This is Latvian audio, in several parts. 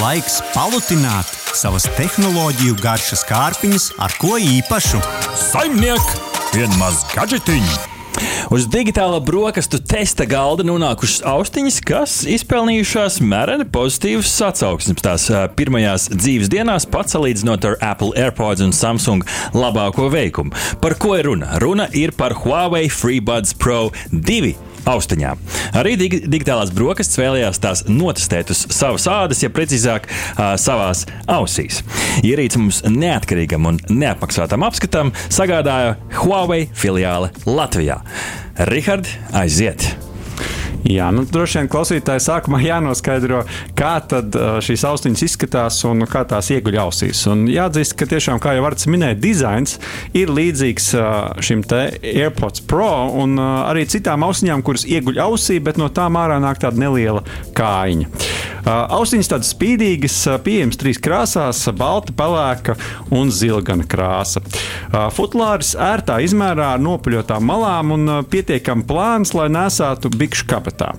Laiks palutināt savas tehnoloģiju garšas kārpiņas ar ko īpašu. Saimniek, vienmaz gadžetiņu! Uz digitāla brokastu testa galda nonākušas austiņas, kas izpelnījušās mēreni pozitīvas atsauksmes. Tās pirmajās dzīves dienās pats salīdzinot ar Apple AirPods un Samsung labāko veikumu. Par ko ir runa? Runa ir par Huawei FreeBuds Pro 2 austiņām. Arī dig digitālās brokastis vēlējās tās notestēt uz savas ādas, ja precīzāk, savās ausīs. Ierīci mums neatkarīgam un neapmaksātam apskatam sagādāja Huawei filiāle Latvijā. Rihard, aiziet! Jā, nu, droši vien klausītāji sākumā jānoskaidro, kā šīs austiņas izskatās un kā tās ieguļ ausīs. Un jāatzīst, ka tiešām, kā jau Vārts minēja, dizains ir līdzīgs šim te AirPods Pro un arī citām austiņām, kuras ieguļ ausī, bet no tām ārā nāk tāda neliela kājiņa. Austiņas tādas spīdīgas, pieejamas trīs krāsās - balta, pelēka un zilgana krāsa. Futlāris ērtā izmērā ar nopuļotām malām un pietiekami plāns, lai nesātu bikšu kabatā.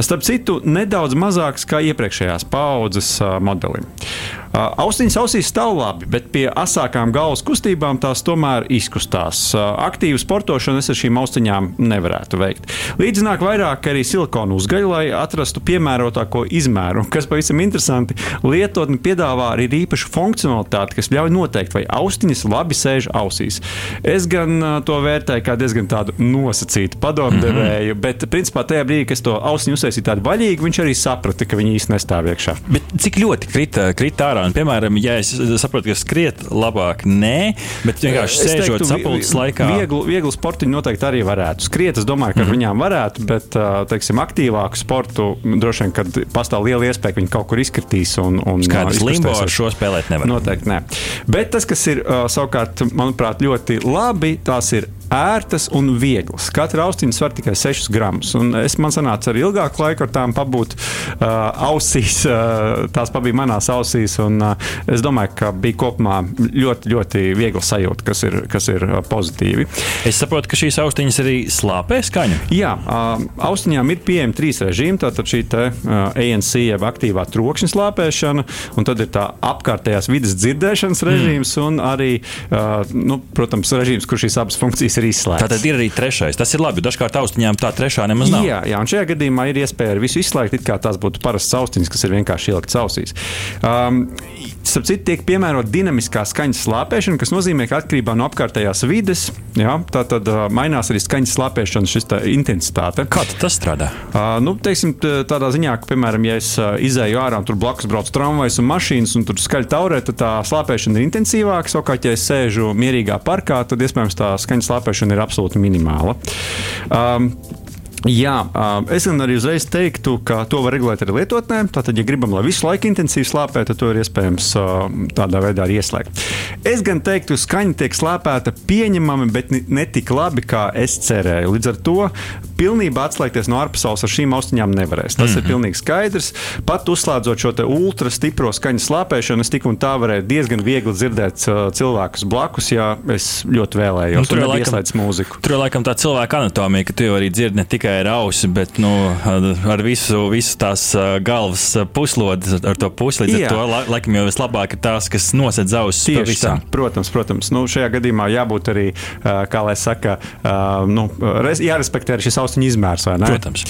Starp citu, nedaudz mazāks kā iepriekšējās paudzes modelim. Austiņas ausīs stāv labi, bet pie asākām galvas kustībām tās tomēr izkustās. Aktīvu sportošanu es ar šīm austiņām nevarētu veikt. Līdzināk vairāk arī silikonu uzgaļu, lai atrastu piemērotāko izmēru. Kas pavisam interesanti, lietotne piedāvā arī īpašu funkcionalitāti, kas ļauj noteikt, vai austiņas labi sēž ausīs. Es gan to vērtēju kā diezgan tādu nosacītu padomdevēju, mm -hmm. bet principā tajā brīdī, kad es to austiņu uztaisīju tādu vaļīgu, viņš arī saprata, ka viņi īsti nestāv iekšā. Bet cik ļoti krita, krita ārā? Un, piemēram, ja es saprotu, ka skriet labāk, nē, bet vienkārši sēžot sapulces laikā. Vieglu, vieglu sportiņu noteikti arī varētu. Skriet, es domāju, ka mm -hmm. viņām varētu, bet, teiksim, aktīvāku sportu droši vien, kad pastāv liela iespēja, ka viņi kaut kur izkritīs un, un Skaidrs, limbo ar šo spēlēt nevar. Noteikti nē. Bet tas, kas ir savukārt, manuprāt, ļoti labi, tās ir ērtas un vieglas. Katra austiņa svar tikai 6 gramus. Es man sanāca arī ilgāku laiku ar tām pabūt uh, ausīs. Uh, tās pabija manās ausīs. Un, uh, es domāju, ka bija kopumā ļoti, ļoti viegla sajūta, kas ir, kas ir uh, pozitīvi. Es saprotu, ka šīs austiņas arī slāpē skaņu. Jā, uh, austiņām ir pieejami trīs režīmi. Tātad šī te, uh, ANC, jeb aktīvā trokšņa slāpēšana, un tad ir tā apkārtējās vidas dzirdēšanas režīms, mm. un arī, uh, nu, protams, režīms, kur šīs abas funkcijas ir ir izslēgts. Tātad ir arī trešais. Tas ir labi. Dažkārt austiņām tā trešā nemaz nav. Jā, jā un šajā gadījumā ir iespēja ar visu izslēgt, it kā tās būtu parastas austiņas, kas ir vienkārši ieliktas ausīs. Um, Starp citu, tiek piemērota dinamiskā skaņas slāpēšana, kas nozīmē, ka atkarībā no apkārtējās vides, jā, tā tad uh, mainās arī skaņas slāpēšanas intensitāte. Kā tas strādā? Uh, nu, teiksim, tādā ziņā, ka, piemēram, ja es uh, izēju ārā un tur blakus brauc tramvajs un mašīnas, un tur skaļi taurē, tad tā slāpēšana ir intensīvāka. Savukārt, ja es sēžu mierīgā parkā, tad iespējams tā skaņas slāpēšana ir absolūti minimāla. Um, Jā, es gan arī uzreiz teiktu, ka to var regulēt arī lietotnē. Tātad, ja gribam, lai visu laiku intensīvi slāpē, tad to ir iespējams tādā veidā arī ieslēgt. Es gan teiktu, ka skaņa tiek slāpēta pieņemami, bet ne tik labi, kā es cerēju. Līdz ar to pilnībā atslēgties no ārpasaules ar šīm austiņām nevarēs. Tas mm -hmm. ir mhm. pilnīgi skaidrs. Pat uzslēdzot šo ultra stipro skaņas slāpēšanu, es tik un tā varēju diezgan viegli dzirdēt cilvēkus blakus, ja es ļoti vēlējos. Nu, tur jau laikam, mūziku. Tur laikam tā cilvēka anatomija, ka tu jau arī dzirdi ne tikai tikai ar ausi, bet nu, ar visu, visu tās galvas puslodi, ar to pusi. Līdz Jā. ar to la, laikam jau vislabāk ir tās, kas nosedz ausis. Tieši tā, protams, protams. Nu, šajā gadījumā jābūt arī, kā lai saka, nu, jārespektē arī šis austiņu izmērs. Protams.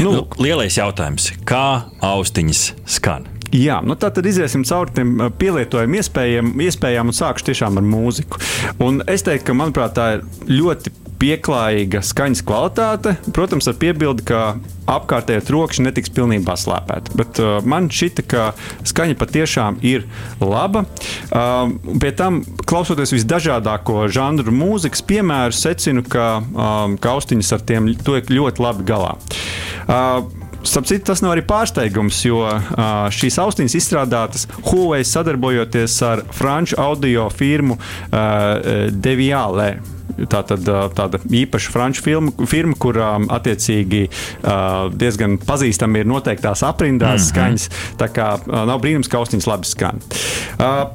Nu, nu, lielais jautājums, kā austiņas skan? Jā, nu tā tad iziesim cauri tiem pielietojumiem, iespējām, iespējām un sākšu tiešām ar mūziku. Un es teiktu, ka manuprāt, tā ir ļoti pieklājīga skaņas kvalitāte, protams, ar piebildi, ka apkārtējā trokšņa netiks pilnībā slēpēta. Bet uh, man šķita, ka skaņa patiešām ir laba. Uh, pie tam, klausoties visdažādāko žanru mūzikas piemēru, secinu, ka, um, austiņas ar tiem tiek ļoti labi galā. Uh, Starp citu, tas nav arī pārsteigums, jo uh, šīs austiņas izstrādātas Huawei sadarbojoties ar franču audio firmu uh, Deviālē. Tā tad tāda īpaša franču firma, firma kurā attiecīgi diezgan pazīstama ir noteiktās aprindās mm -hmm. skaņas. Tā kā nav brīnums, ka austiņas labi skan.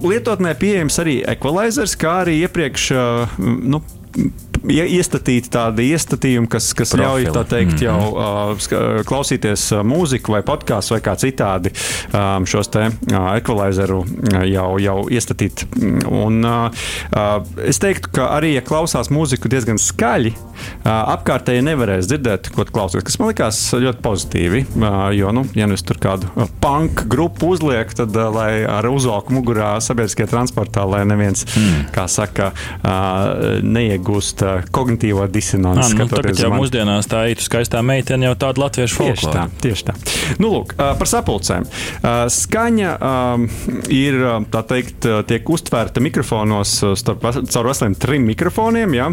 Lietotnē pieejams arī equalizers, kā arī iepriekš nu, iestatīt tādi iestatījumi, kas, kas Profili. ļauj tā teikt, jau uh, klausīties mūziku vai podkāstu vai kā citādi um, šos te uh, ekvalizēru uh, jau, jau iestatīt. Un, uh, es teiktu, ka arī, ja klausās mūziku diezgan skaļi, apkārtēji nevarēs dzirdēt, ko tu klausies, kas man likās ļoti pozitīvi. Jo, nu, ja nu es tur kādu punk grupu uzlieku, tad lai ar uzvalku mugurā sabiedriskajā transportā, lai neviens, mm. kā saka, neiegūst kognitīvo disonanci. Nu, tagad jau mani. mūsdienās tā ir skaistā meitene, jau tāda latviešu Tieši tā, folklora. tieši tā. Nu, lūk, par sapulcēm. Skaņa ir, tā teikt, tiek uztvērta mikrofonos starp, caur veseliem trim mikrofoniem. Ja?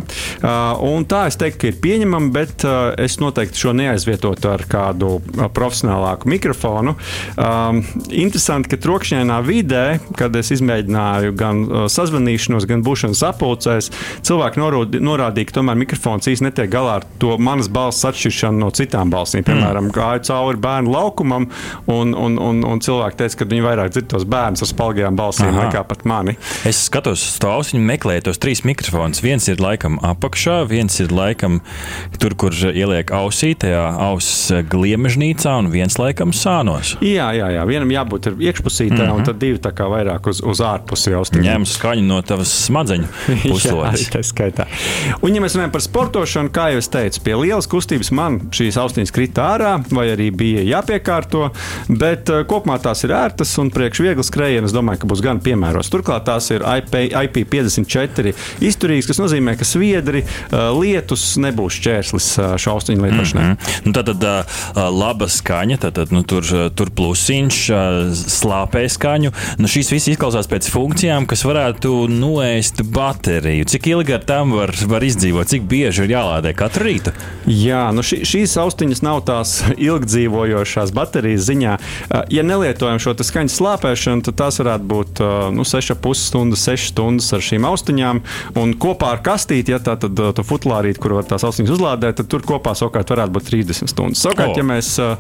Un tā es teiktu, ka ir pieņemama, bet ā, es noteikti šo neaizvietotu ar kādu ā, profesionālāku mikrofonu. Um, interesanti, ka trokšņainā vidē, kad es izmēģināju gan ā, sazvanīšanos, gan būšanu sapulcēs, cilvēki norūdi- norādīja, ka tomēr mikrofons īstenībā netiek galā ar to manas balss atšķiršanu no citām balsīm. Piemēram, gāju cauri bērnu laukumam, un, un, un, un cilvēki teica, ka viņi vairāk dzird tos bērnus ar spalgajām balsīm Aha. nekā pat mani. Es skatos uz to ausiņu, meklēju tos trīs mikrofonus. Viens ir laikam apakšā, viens ir laikam tur, kur ieliek ausī, tajā auss gliemežnīcā, un viens laikam sānos. Jā, jā, jā. vienam jābūt ir iekšpusītē, mm -hmm. un tad divi tā kā vairāk uz, uz ārpusi stāv. Ņem skaņu no tavas smadzeņu puslodes. tā skaitā. Un, ja mēs runājam par sportošanu, kā jau es teicu, pie lielas kustības man šīs austiņas krita ārā, vai arī bija jāpiekārto, bet uh, kopumā tās ir ērtas un priekš vieglas skrejienas, domāju, ka būs gan piemērotas. Turklāt tās ir IP, IP54 izturīgas, kas nozīmē, ka sviedri, uh, lietus nebūs šķērslis austiņu lietošanai. Mm -hmm. Nu, tā tad laba skaņa, tad, nu, tur, tur plusiņš, uh, slāpē skaņu. Nu, šīs viss izklausās pēc funkcijām, kas varētu noēst bateriju. Cik ilgi ar tām var, var izdzīvot, cik bieži ir jālādē katru rītu? Jā, nu šī, šīs austiņas nav tās ilgdzīvojošās baterijas ziņā. Ja nelietojam šo skaņas slāpēšanu, tad tās varētu būt nu, 6,5 stundas, 6 stundas ar šīm austiņām. Un kopā ar kastīti, ja tā tad tu futlārīt, kur var tās austiņas uzlādēt, tad tur kopā savukārt varētu būt 30 stundas. Savukārt, O. ja mēs uh,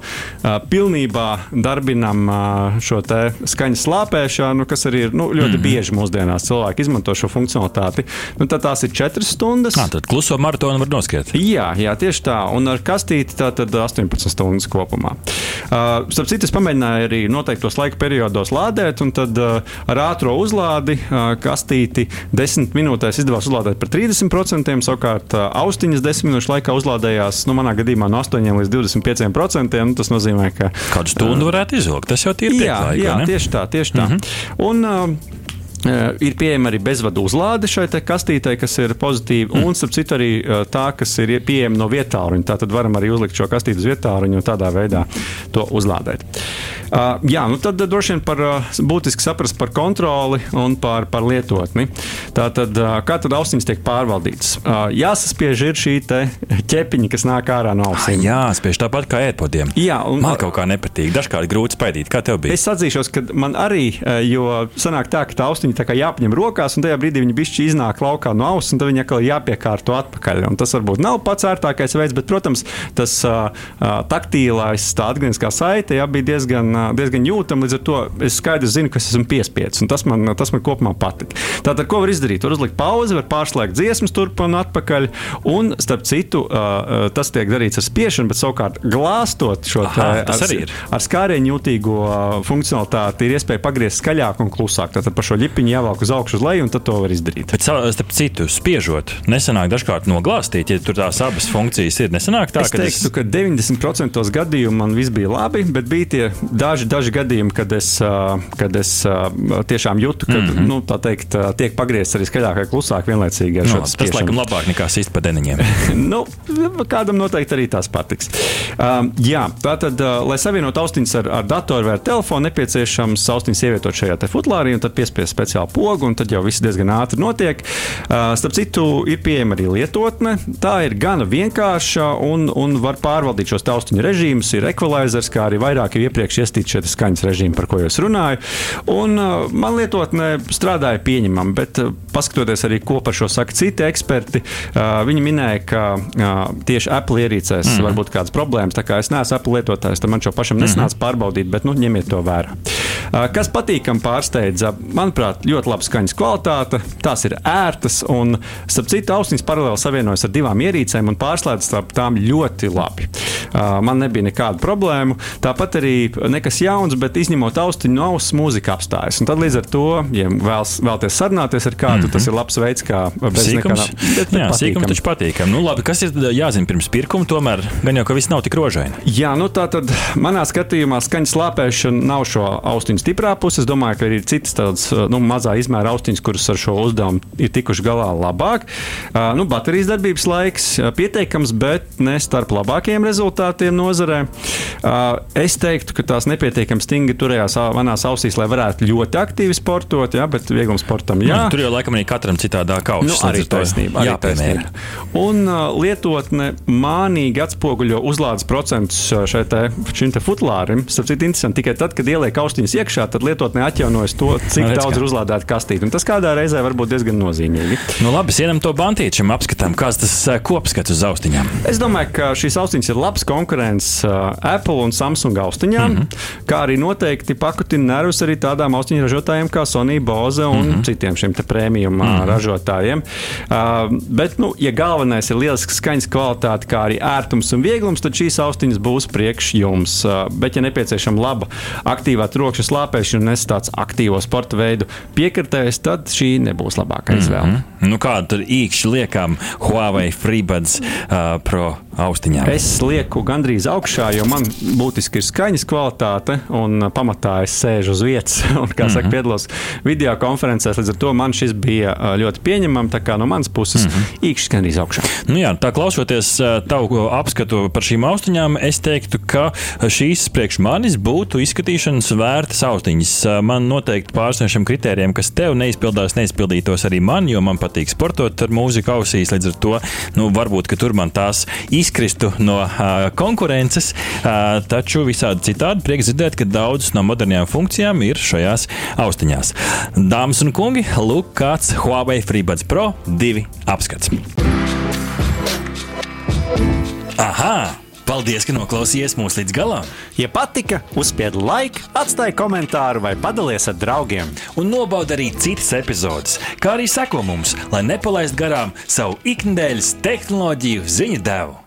pilnībā darbinam uh, šo skaņas slāpēšanu, kas arī ir nu, ļoti mm bieži mūsdienās cilvēki izmanto šo funkcionalitāti, nu, tad tās ir 4 stundas. À, tad kluso maratonu var noskriet. Jā, jā, tieši tā. Un ar kastīti tā tad 18 stundas kopumā. Uh, starp citu, es pamēģināju arī noteiktos laika periodos lādēt, un tad uh, ar ātrā uzlādi uh, kastīti 10 minūtēs izdevās uzlādēt par 30%. Savukārt uh, austiņas 10 minūšu laikā uzlādējās, nu, manā gadījumā no 8 līdz 25%. Nu, tas nozīmē, ka Kādu stundu varētu izvilkt? Tas jau ir Jā, jā tieši tā, tieši tā. Mm -hmm. Un, uh, Uh, ir pieejama arī bezvadu uzlāde šai te kastītei, kas ir pozitīva. Mm. Un, starp citu, arī uh, tā, kas ir pieejama no vietāluņa. Tā tad varam arī uzlikt šo kastīti uz vietāluņa un tādā veidā to uzlādēt. Uh, jā, nu tad droši vien par uh, būtiski saprast par kontroli un par, par lietotni. Tā tad, uh, kā tad austiņas tiek pārvaldītas? Uh, jāsaspiež ir šī ķepiņa, kas nāk ārā no ausīm. Jā, spiež tāpat kā ērpodiem. Jā, un- Man kaut kā nepatīk. Dažkārt grūti spaidīt. Kā tev bija? Es atzīšos, ka man arī, jo sanāk tā, ka tā austiņa tā kā jāpaņem rokās, un tajā brīdī viņa bišķi iznāk laukā no auss, un tad viņa atkal jāpiekārto atpakaļ. Un tas varbūt nav pats ērtākais veids, bet, protams, tas uh, taktīlais, tā atgriezniskā saite jā, bija diezgan, uh, diezgan jūtama. Līdz ar to es skaidri zinu, ka es esmu piespiedzis, un tas man, tas man kopumā patīk. Tātad, ko var izdarīt? Var uzlikt pauzi, var pārslēgt dziesmas turp un atpakaļ, un, starp citu, uh, tas tiek darīts ar spiešanu, bet savukārt glāstot šo Aha, te- tas ar- ir. Ar skārienu jūtīgo funkcionalitāti ir iespēja pagriezt skaļāk un klusāk. Tātad par šo ļipiņu jāvelk uz augšu, uz leju, un tad to var izdarīt. Bet, starp citu, spiežot, nesanāk dažkārt noglāstīt, ja tur tās abas funkcijas ir. Nesanāk tā, Es teiktu, ka 90% gadījumu man viss bija labi, bet bija tie daži, daži gadījumi, kad es, kad es tiešām jūtu, ka mm. -hmm. nu, tā teikt, tiek pagriezts arī skaļāk vai klusāk vienlaicīgi ar no, šo tas spiešanu. laikam labāk nekā sist pa deniņiem. nu, kādam noteikti arī tās patiks. Um, jā, tātad, uh, lai savienotu austiņas ar, ar datoru vai ar telefonu, nepieciešams austiņas ievietot šajā te futlārī un tad piespiest speciālu pogu, un tad jau viss diezgan ātri notiek. Uh, starp citu, ir pieejama arī lietotne. Tā ir gana vienkārša un, un var pārvaldīt šos te austiņu režīmus. Ir ekvalizers, kā arī vairāk jau iepriekš iestīti šie skaņas režīmi, par ko jau es runāju. Un, uh, man lietotne strādāja pieņemami, bet uh, paskatoties arī, ko par šo saka citi eksperti, uh, viņi minēja, ka uh, tieši Apple ierīcēs mm. var būt kādas problēmas. Tā kā es neesmu Apple lietotājs, tad man šo pašam nesanāca pārbaudīt, bet nu, ņemiet to vērā. Kas patīkami pārsteidza, manuprāt, ļoti laba skaņas kvalitāte, tās ir ērtas un, starp citu, austiņas paralēli savienojas ar divām ierīcēm un pārslēdzas starp tām ļoti labi. Man nebija nekādu problēmu. Tāpat arī nekas jauns, bet izņemot austiņu no auss, mūzika apstājas. Un tad līdz ar to, ja vēlas, vēlaties sarunāties ar kādu, mm -hmm. tas ir labs veids, kā bez Sīkums, nekādā jā, sīkums taču patīkam. Nu, labi, kas ir jāzina pirms pirkuma? Tomēr gan jau, ka viss nav tik rožaini. Jā, nu tā tad manā skatījumā skaņas lāpēšana nav šo austiņu stiprā puse. Es domāju, ka ir citas tādas nu, mazā izmēra austiņas, kuras ar šo uzdevumu ir tikuši galā labāk. Nu, baterijas darbības laiks pieteikams, bet ne starp labākajiem rezultātiem nozarē. Es teiktu, ka tās nepietiekami stingri turējās manās ausīs, lai varētu ļoti aktīvi sportot, jā, bet vieglam sportam jā. Nu, tur jau laikam arī katram citādā kausa. Nu, arī taisnība. Arī taisnība. Un lietotne mānīgi atspoguļo uzlādes procentus šai te, šim te futlārim. Starp citu, interesanti, tikai tad, kad ieliek austiņas iekšā, tad lietotne atjaunojas to, cik Redz, daudz ir uzlādēta kastīte. Tas kādā reizē var būt diezgan nozīmīgi. Nu, labi, sienam to bantīčam apskatām, kāds tas eh, kopskats uz austiņām. Es domāju, ka šīs austiņas ir labs konkurents uh, Apple un Samsung austiņām, mm -hmm. kā arī noteikti pakutina nervus arī tādām austiņu ražotājiem kā Sony, Bose un mm -hmm. citiem šiem prēmiju mm -hmm. ražotājiem. Uh, bet, nu, ja galvenais ir lielisks skaņas kvalitāte, kā arī ērtums un vieglums, tad šīs austiņas būs priekš jums. Uh, bet, ja nepieciešama laba aktīvā trokšņa slāpēšana un es tāds aktīvo sporta veidu piekritējs, tad šī nebūs labākā izvēle. Mm -hmm. Nu, kāda tur īkšķi liekam Huawei FreeBuds uh, Pro austiņām? Es lieku gandrīz augšā, jo man būtiski ir skaņas kvalitāte, un uh, pamatā es sēžu uz vietas, un, kā saka, piedalos video konferencēs. Līdz ar to man šis bija uh, ļoti pieņemams. Tā kā no manas puses īkšķis gandrīz augšā. Nu jā, tā klausoties uh, tavu apskatu par šīm austiņām, es teiktu, ka šīs priekš manis būtu izskatīšanas vērtas austiņas. Man noteikti pāris no šiem kritērijiem, kas tev neizpildās, neizpildītos arī man, jo man patīk sportot ar mūziku ausīs. Līdz ar to nu, varbūt tur man tās izkristu no uh, konkurences. Uh, taču visādi citādi prieks dzirdēt, ka daudzas no modernajām funkcijām ir šajās austiņās. Dāmas un kungi, lūk, kāds Huawei FreeBuds Pro 2 apskats. Aha! Paldies, ka noklausījāties mūsu līdz galam! Ja patika, uzspiediet laiku, atstājiet komentāru vai padalieties ar draugiem. Un nobaudiet arī citas epizodes, kā arī sekot mums, lai nepalaistu garām savu ikdienas tehnoloģiju ziņu devumu.